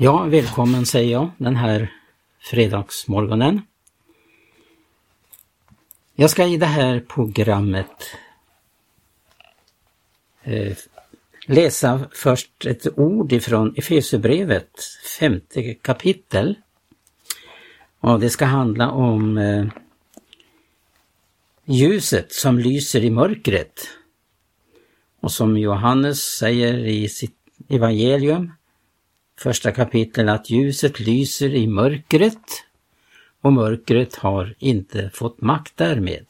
Ja, välkommen säger jag den här fredagsmorgonen. Jag ska i det här programmet eh, läsa först ett ord ifrån Efesierbrevet, femte kapitel. Och det ska handla om eh, ljuset som lyser i mörkret. Och som Johannes säger i sitt evangelium, första kapitlet, att ljuset lyser i mörkret och mörkret har inte fått makt därmed.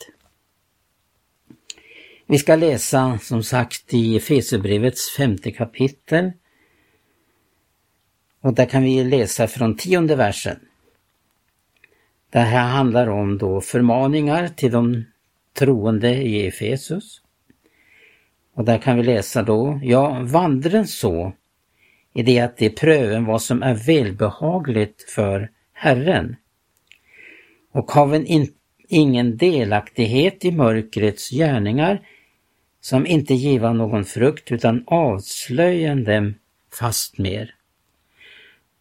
Vi ska läsa som sagt i Efesierbrevets femte kapitel. Och där kan vi läsa från tionde versen. Det här handlar om då förmaningar till de troende i Efesus. Och där kan vi läsa då, ja, vandren så i det att de pröven vad som är välbehagligt för Herren. Och haven in, ingen delaktighet i mörkrets gärningar som inte giva någon frukt utan avslöjen dem fastmer.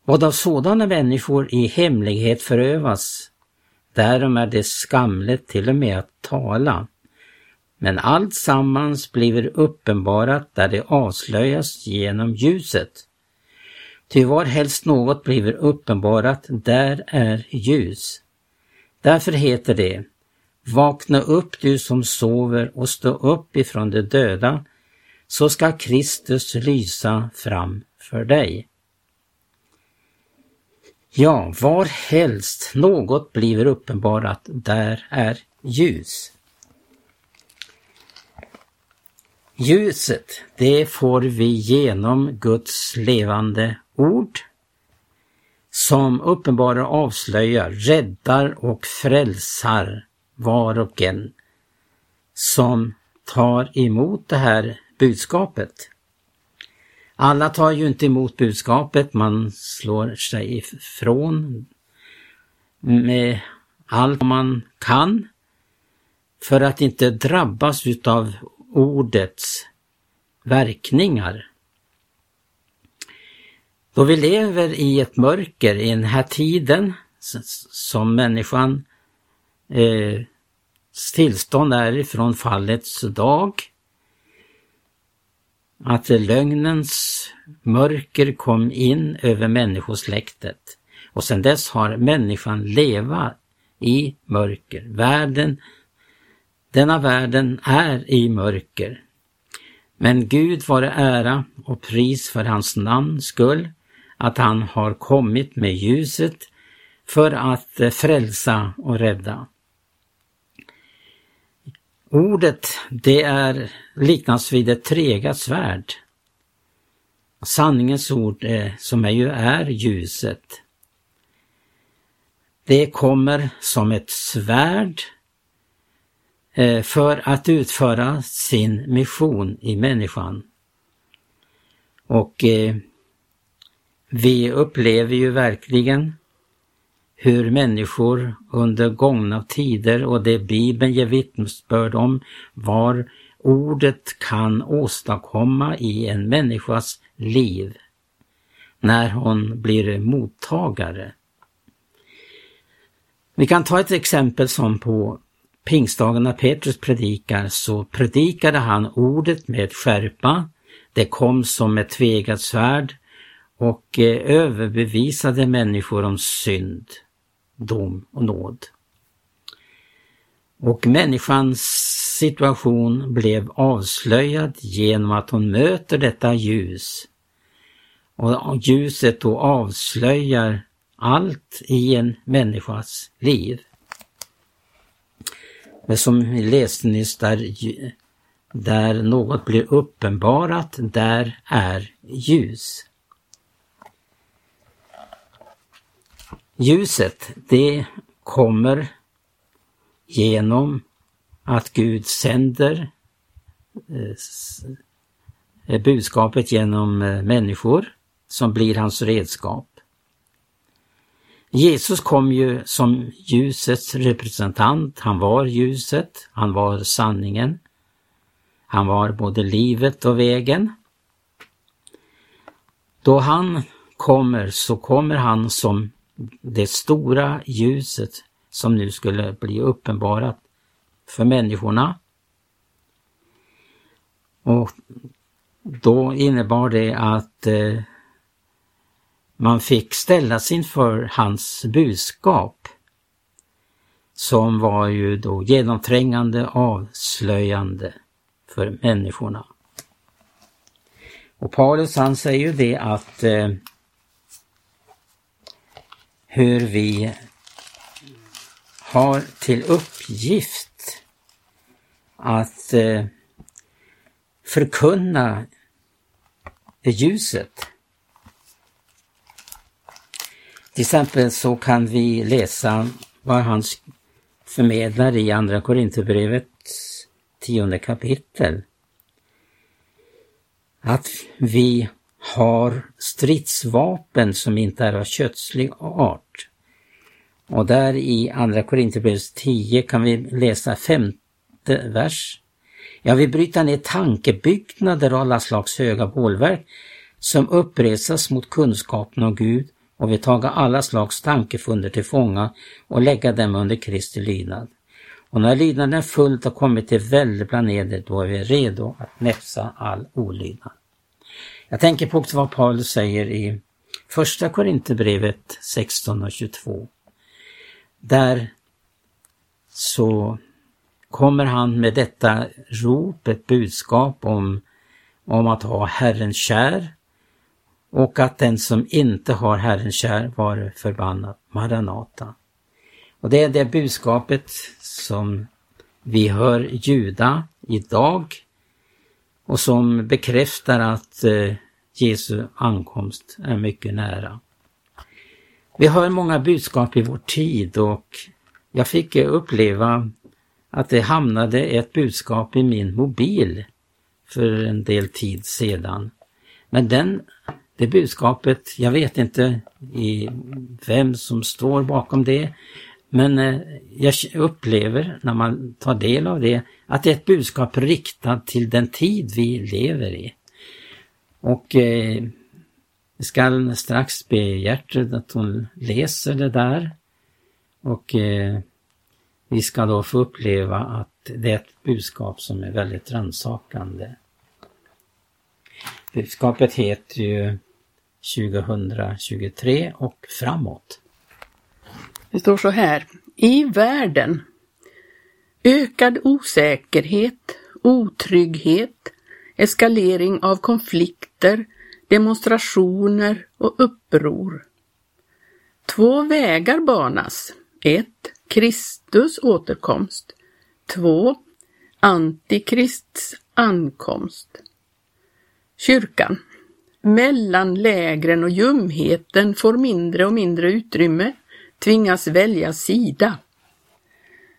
Vad av sådana människor i hemlighet förövas, därom är det skamligt till och med att tala. Men allt sammans blir uppenbarat där det avslöjas genom ljuset. Ty var helst något blir uppenbarat, där är ljus. Därför heter det Vakna upp du som sover och stå upp ifrån de döda, så ska Kristus lysa fram för dig. Ja, var helst något blir uppenbarat, där är ljus. Ljuset, det får vi genom Guds levande ord som uppenbarar, avslöjar, räddar och frälsar var och en som tar emot det här budskapet. Alla tar ju inte emot budskapet, man slår sig ifrån med allt man kan för att inte drabbas utav ordets verkningar. Då vi lever i ett mörker i den här tiden som människan eh, tillstånd är ifrån fallets dag. Att lögnens mörker kom in över människosläktet och sedan dess har människan levat i mörker. Världen, denna världen är i mörker. Men Gud vare ära och pris för hans namns skull, att han har kommit med ljuset för att eh, frälsa och rädda. Ordet det är liknas vid ett tregat svärd. Sanningens ord eh, som är ju är ljuset. Det kommer som ett svärd eh, för att utföra sin mission i människan. Och vi upplever ju verkligen hur människor under gångna tider och det Bibeln ger vittnesbörd om var ordet kan åstadkomma i en människas liv när hon blir mottagare. Vi kan ta ett exempel som på pingstdagen när Petrus predikar så predikade han ordet med skärpa. Det kom som ett tvegat svärd och eh, överbevisade människor om synd dom och nåd. Och människans situation blev avslöjad genom att hon möter detta ljus. Och ljuset då avslöjar allt i en människas liv. Men som vi läste nyss, där, där något blir uppenbarat, där är ljus. Ljuset, det kommer genom att Gud sänder eh, budskapet genom eh, människor som blir hans redskap. Jesus kom ju som ljusets representant. Han var ljuset, han var sanningen. Han var både livet och vägen. Då han kommer så kommer han som det stora ljuset som nu skulle bli uppenbarat för människorna. Och då innebar det att eh, man fick ställas inför hans budskap som var ju då genomträngande avslöjande för människorna. Och Paulus han säger ju det att eh, hur vi har till uppgift att eh, förkunna ljuset. Till exempel så kan vi läsa vad han förmedlar i Andra Korinthierbrevets tionde kapitel. Att vi har stridsvapen som inte är av kötslig art. Och där i Andra Korinthierbrevet 10 kan vi läsa femte vers. Jag vill bryta ner tankebyggnader och alla slags höga bålverk som uppresas mot kunskapen om Gud och vill taga alla slags tankefunder till fånga och lägga dem under Kristi lydnad. Och när lydnaden är fullt och kommit till välde bland eder, då är vi redo att näpsa all olydnad. Jag tänker på också vad Paulus säger i Första Korinthierbrevet 16 och 22. Där så kommer han med detta rop, ett budskap om, om att ha Herren kär och att den som inte har Herren kär var förbannad. Maranata. Och det är det budskapet som vi hör ljuda idag och som bekräftar att eh, Jesu ankomst är mycket nära. Vi hör många budskap i vår tid och jag fick uppleva att det hamnade ett budskap i min mobil för en del tid sedan. Men den, det budskapet, jag vet inte i vem som står bakom det, men eh, jag upplever när man tar del av det att det är ett budskap riktat till den tid vi lever i. Och eh, jag ska strax be Gertrud att hon läser det där. Och eh, vi ska då få uppleva att det är ett budskap som är väldigt rannsakande. Budskapet heter ju 2023 och framåt. Det står så här. I världen ökad osäkerhet, otrygghet, eskalering av konflikter, demonstrationer och uppror. Två vägar banas. 1. Kristus återkomst. 2. Antikrists ankomst. Kyrkan. Mellan lägren och ljumheten får mindre och mindre utrymme, tvingas välja sida.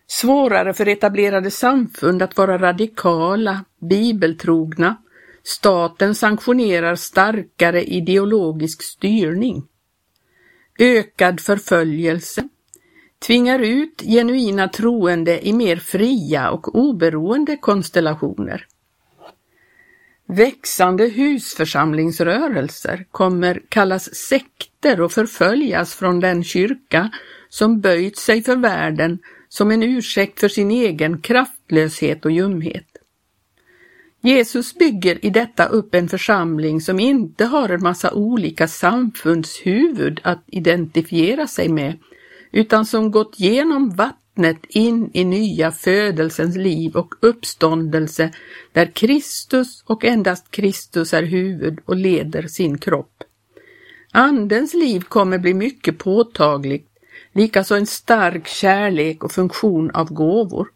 Svårare för etablerade samfund att vara radikala, bibeltrogna. Staten sanktionerar starkare ideologisk styrning. Ökad förföljelse. Tvingar ut genuina troende i mer fria och oberoende konstellationer. Växande husförsamlingsrörelser kommer kallas sekter och förföljas från den kyrka som böjt sig för världen som en ursäkt för sin egen kraftlöshet och ljumhet. Jesus bygger i detta upp en församling som inte har en massa olika samfundshuvud att identifiera sig med, utan som gått genom vatten vattnet in i nya födelsens liv och uppståndelse där Kristus och endast Kristus är huvud och leder sin kropp. Andens liv kommer bli mycket påtagligt likaså en stark kärlek och funktion av gåvor.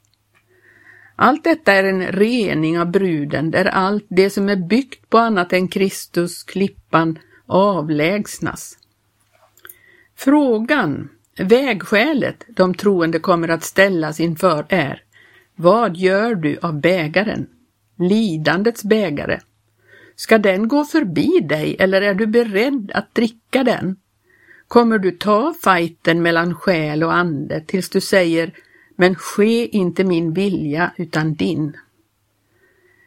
Allt detta är en rening av bruden där allt det som är byggt på annat än Kristus, klippan, avlägsnas. Frågan, vägskälet de troende kommer att ställas inför är Vad gör du av bägaren? Lidandets bägare. Ska den gå förbi dig eller är du beredd att dricka den? kommer du ta fighten mellan själ och ande tills du säger men ske inte min vilja utan din.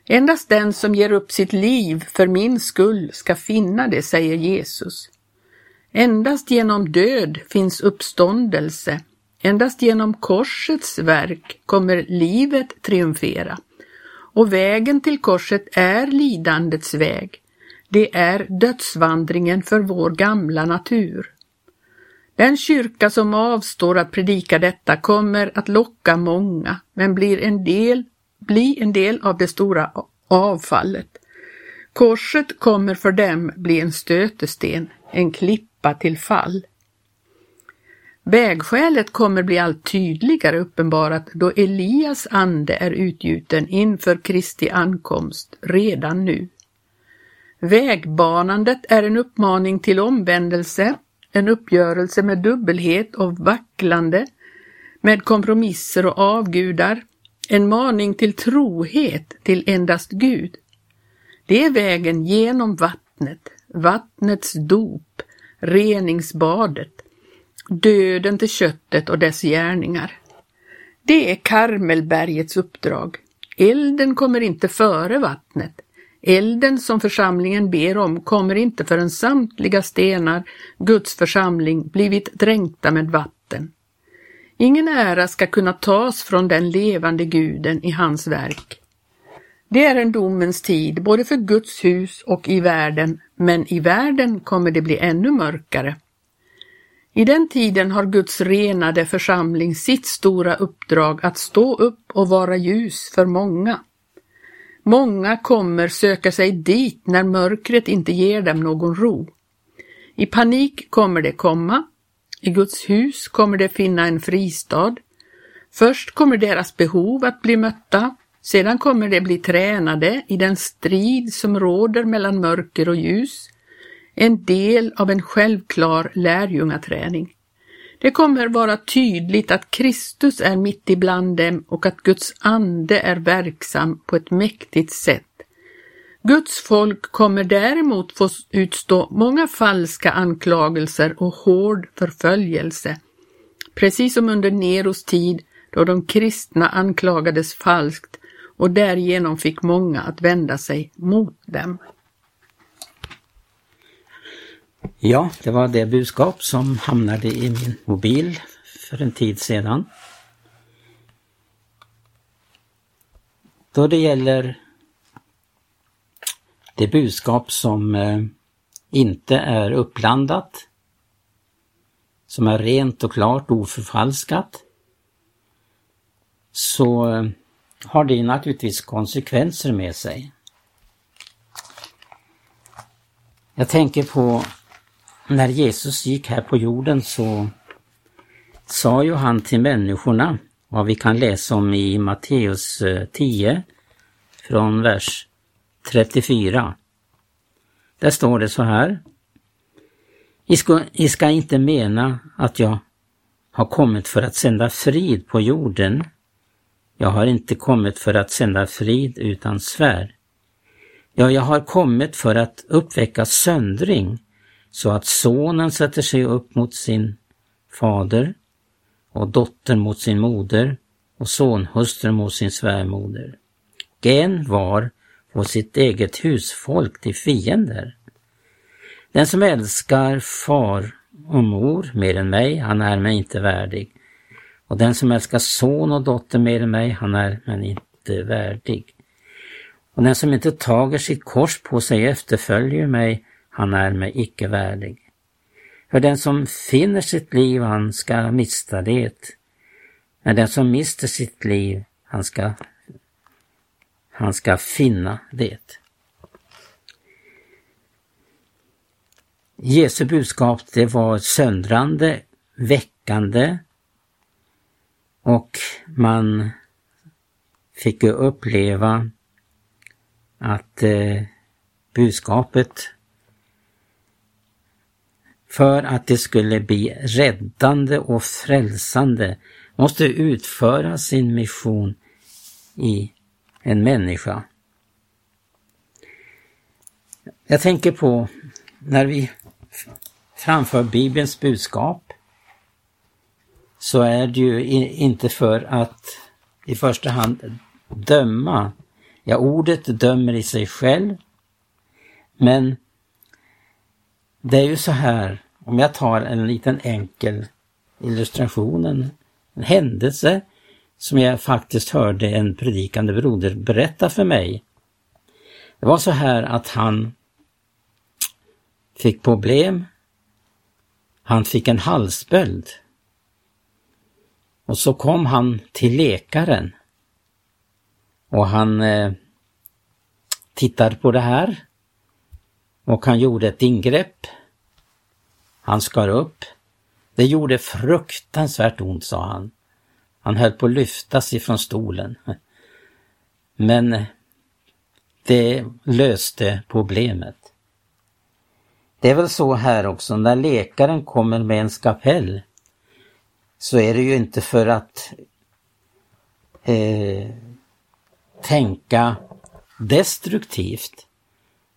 Endast den som ger upp sitt liv för min skull ska finna det, säger Jesus. Endast genom död finns uppståndelse. Endast genom korsets verk kommer livet triumfera. Och vägen till korset är lidandets väg. Det är dödsvandringen för vår gamla natur. Den kyrka som avstår att predika detta kommer att locka många, men blir en del, bli en del av det stora avfallet. Korset kommer för dem bli en stötesten, en klippa till fall. Vägskälet kommer bli allt tydligare uppenbarat då Elias ande är utgjuten inför Kristi ankomst redan nu. Vägbanandet är en uppmaning till omvändelse, en uppgörelse med dubbelhet och vacklande, med kompromisser och avgudar, en maning till trohet till endast Gud. Det är vägen genom vattnet, vattnets dop, reningsbadet, döden till köttet och dess gärningar. Det är Karmelbergets uppdrag. Elden kommer inte före vattnet. Elden som församlingen ber om kommer inte förrän samtliga stenar, Guds församling, blivit dränkta med vatten. Ingen ära ska kunna tas från den levande guden i hans verk. Det är en domens tid både för Guds hus och i världen, men i världen kommer det bli ännu mörkare. I den tiden har Guds renade församling sitt stora uppdrag att stå upp och vara ljus för många. Många kommer söka sig dit när mörkret inte ger dem någon ro. I panik kommer det komma. I Guds hus kommer det finna en fristad. Först kommer deras behov att bli mötta. Sedan kommer de bli tränade i den strid som råder mellan mörker och ljus. En del av en självklar lärjungaträning. Det kommer vara tydligt att Kristus är mitt ibland dem och att Guds ande är verksam på ett mäktigt sätt. Guds folk kommer däremot få utstå många falska anklagelser och hård förföljelse. Precis som under Neros tid då de kristna anklagades falskt och därigenom fick många att vända sig mot dem. Ja, det var det budskap som hamnade i min mobil för en tid sedan. Då det gäller det budskap som eh, inte är uppblandat, som är rent och klart oförfalskat, så eh, har det naturligtvis konsekvenser med sig. Jag tänker på när Jesus gick här på jorden så sa ju han till människorna, vad vi kan läsa om i Matteus eh, 10 från vers 34. Där står det så här. Ni ska, ska inte mena att jag har kommit för att sända frid på jorden. Jag har inte kommit för att sända frid utan svär. Ja, jag har kommit för att uppväcka söndring så att sonen sätter sig upp mot sin fader och dottern mot sin moder och sonhustrun mot sin svärmoder. Gen var på sitt eget husfolk till fiender. Den som älskar far och mor mer än mig, han är mig inte värdig. Och den som älskar son och dotter mer än mig, han är mig inte värdig. Och den som inte tager sitt kors på sig efterföljer mig, han är mig icke värdig. För den som finner sitt liv, han ska mista det. Men den som mister sitt liv, han ska, han ska finna det. Jesu budskap det var söndrande, väckande och man fick ju uppleva att eh, budskapet för att det skulle bli räddande och frälsande måste utföra sin mission i en människa. Jag tänker på när vi framför Bibelns budskap så är det ju inte för att i första hand döma. Ja, ordet dömer i sig själv. Men det är ju så här om jag tar en liten enkel illustration, en, en händelse som jag faktiskt hörde en predikande broder berätta för mig. Det var så här att han fick problem. Han fick en halsböld. Och så kom han till läkaren. Och han eh, tittade på det här. Och han gjorde ett ingrepp. Han skar upp. Det gjorde fruktansvärt ont, sa han. Han höll på att lyftas ifrån stolen. Men eh, det löste problemet. Det är väl så här också, när läkaren kommer med en skapell så är det ju inte för att eh, tänka destruktivt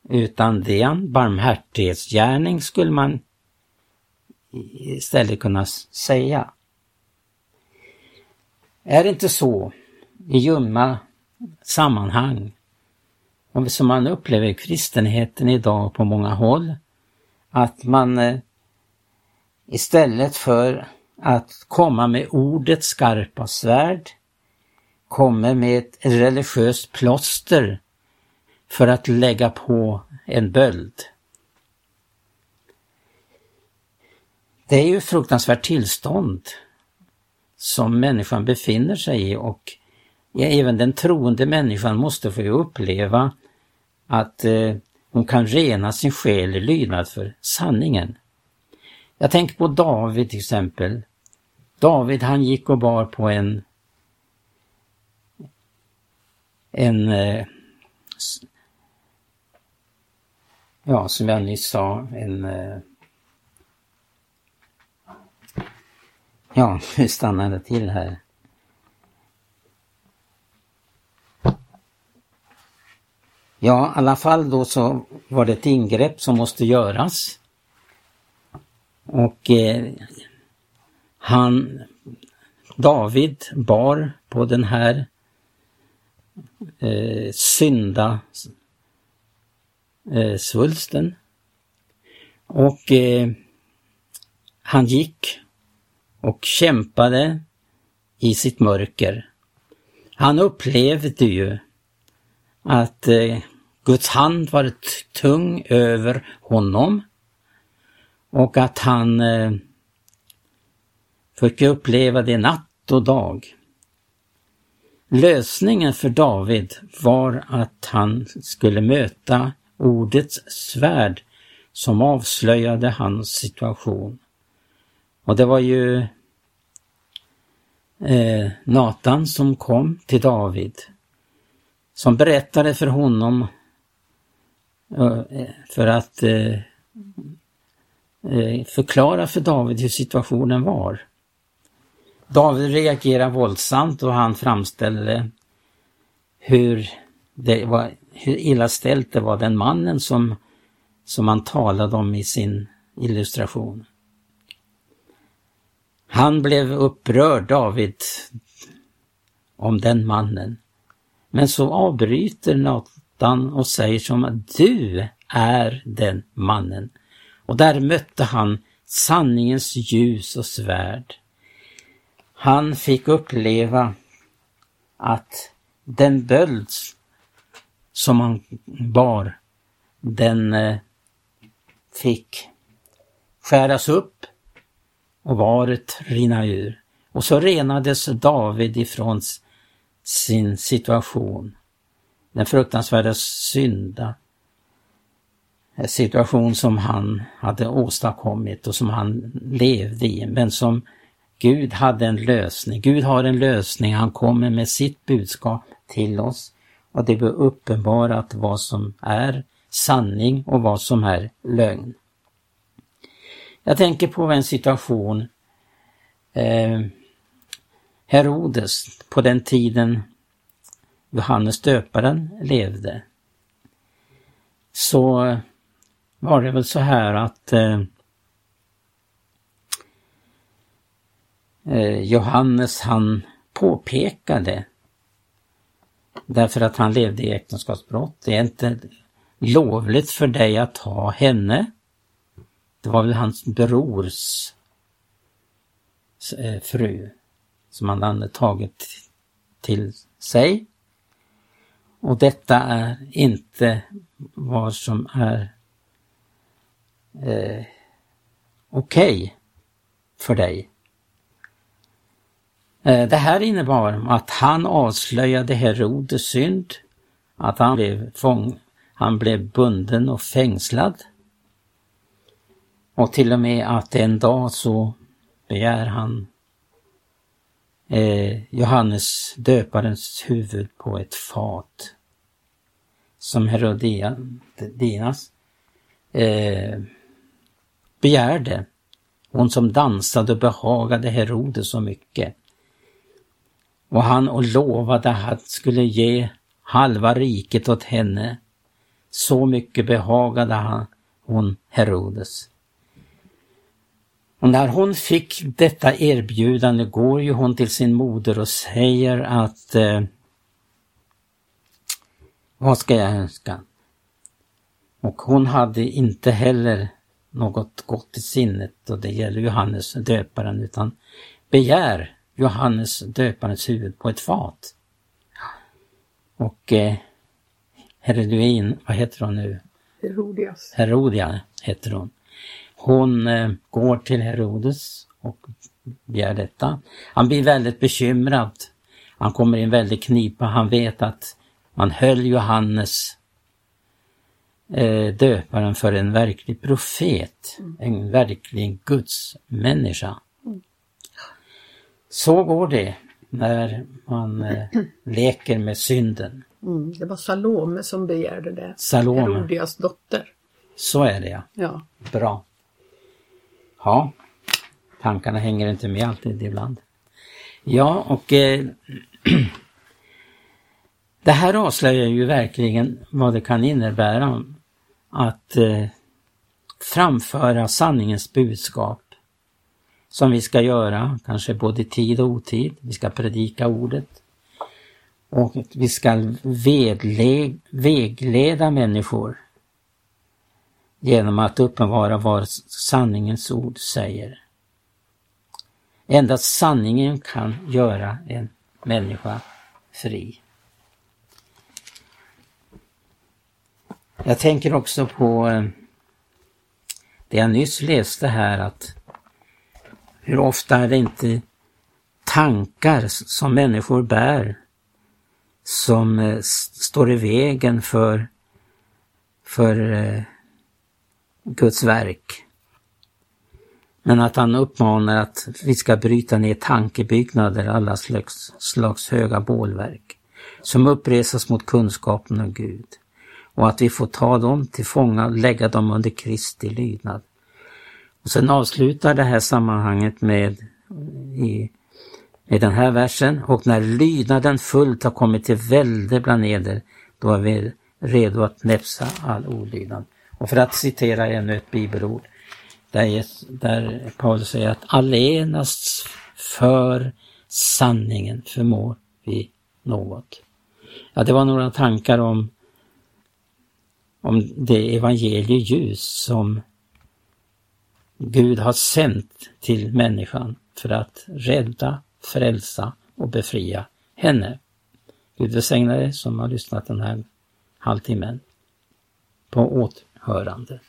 utan det är en barmhärtighetsgärning skulle man istället kunna säga. Är det inte så i ljumma sammanhang som man upplever kristenheten idag på många håll, att man eh, istället för att komma med ordets skarpa svärd kommer med ett religiöst plåster för att lägga på en böld. Det är ju ett fruktansvärt tillstånd som människan befinner sig i och även den troende människan måste få uppleva att eh, hon kan rena sin själ i lydnad för sanningen. Jag tänker på David till exempel. David han gick och bar på en en eh, ja, som jag nyss sa, en eh, ja, nu stannar det till här. Ja, i alla fall då så var det ett ingrepp som måste göras. Och eh, han, David, bar på den här eh, synda eh, svulsten. Och eh, han gick och kämpade i sitt mörker. Han upplevde ju att eh, Guds hand var tung över honom och att han eh, fick uppleva det natt och dag. Lösningen för David var att han skulle möta ordets svärd som avslöjade hans situation. Och det var ju eh, Natan som kom till David som berättade för honom eh, för att eh, eh, förklara för David hur situationen var. David reagerar våldsamt och han framställde hur, det var, hur illa ställt det var den mannen som, som han talade om i sin illustration. Han blev upprörd, David, om den mannen. Men så avbryter Natan och säger som att du är den mannen. Och där mötte han sanningens ljus och svärd. Han fick uppleva att den böld som han bar, den eh, fick skäras upp och varet rinna ur. Och så renades David ifrån sin situation. Den fruktansvärda synda eh, situation som han hade åstadkommit och som han levde i, men som Gud hade en lösning. Gud har en lösning, han kommer med sitt budskap till oss och det blir uppenbarat vad som är sanning och vad som är lögn. Jag tänker på en situation eh, Herodes på den tiden Johannes döparen levde. Så var det väl så här att eh, Eh, Johannes han påpekade därför att han levde i äktenskapsbrott. Det är inte lovligt för dig att ha henne. det var väl hans brors eh, fru som han hade tagit till sig. Och detta är inte vad som är eh, okej okay för dig. Eh, det här innebar att han avslöjade Herodes synd, att han blev, fång, han blev bunden och fängslad. Och till och med att en dag så begär han eh, Johannes döparens huvud på ett fat. Som Herodias eh, begärde. Hon som dansade och behagade Herodes så mycket. Och han och lovade att han skulle ge halva riket åt henne. Så mycket behagade han, hon Herodes. Och när hon fick detta erbjudande går ju hon till sin moder och säger att eh, vad ska jag önska? Och hon hade inte heller något gott i sinnet och det gäller Johannes döparen utan begär Johannes döparens huvud på ett fat. Och eh, Heroduin, vad heter hon nu? Herodias. Herodia heter hon. Hon eh, går till Herodes och begär detta. Han blir väldigt bekymrad. Han kommer i en väldig knipa. Han vet att man höll Johannes eh, döparen för en verklig profet, mm. en verklig Guds människa. Mm. Så går det när man eh, leker med synden. Mm, det var Salome som begärde det. Salome. Herodias dotter. Så är det ja. ja. Bra. Ja, tankarna hänger inte med alltid ibland. Ja, och eh, det här avslöjar ju verkligen vad det kan innebära att eh, framföra sanningens budskap som vi ska göra, kanske både tid och otid. Vi ska predika ordet. Och vi ska vägleda människor genom att uppenbara vad sanningens ord säger. Endast sanningen kan göra en människa fri. Jag tänker också på eh, det jag nyss läste här att hur ofta är det inte tankar som människor bär som eh, står i vägen för, för eh, Guds verk. Men att han uppmanar att vi ska bryta ner tankebyggnader, alla slags, slags höga bålverk, som uppresas mot kunskapen om Gud. Och att vi får ta dem till fånga och lägga dem under Kristi lydnad. Och sen avslutar det här sammanhanget med, i, med den här versen. Och när lydnaden fullt har kommit till välde bland eder, då är vi redo att näpsa all olydnad. Och för att citera ännu ett bibelord, där, där Paulus säger att allenast för sanningen förmår vi något. Ja, det var några tankar om, om det evangelieljus som Gud har sänt till människan för att rädda, frälsa och befria henne. Gud välsigne dig som har lyssnat den här halvtimmen på återhörande.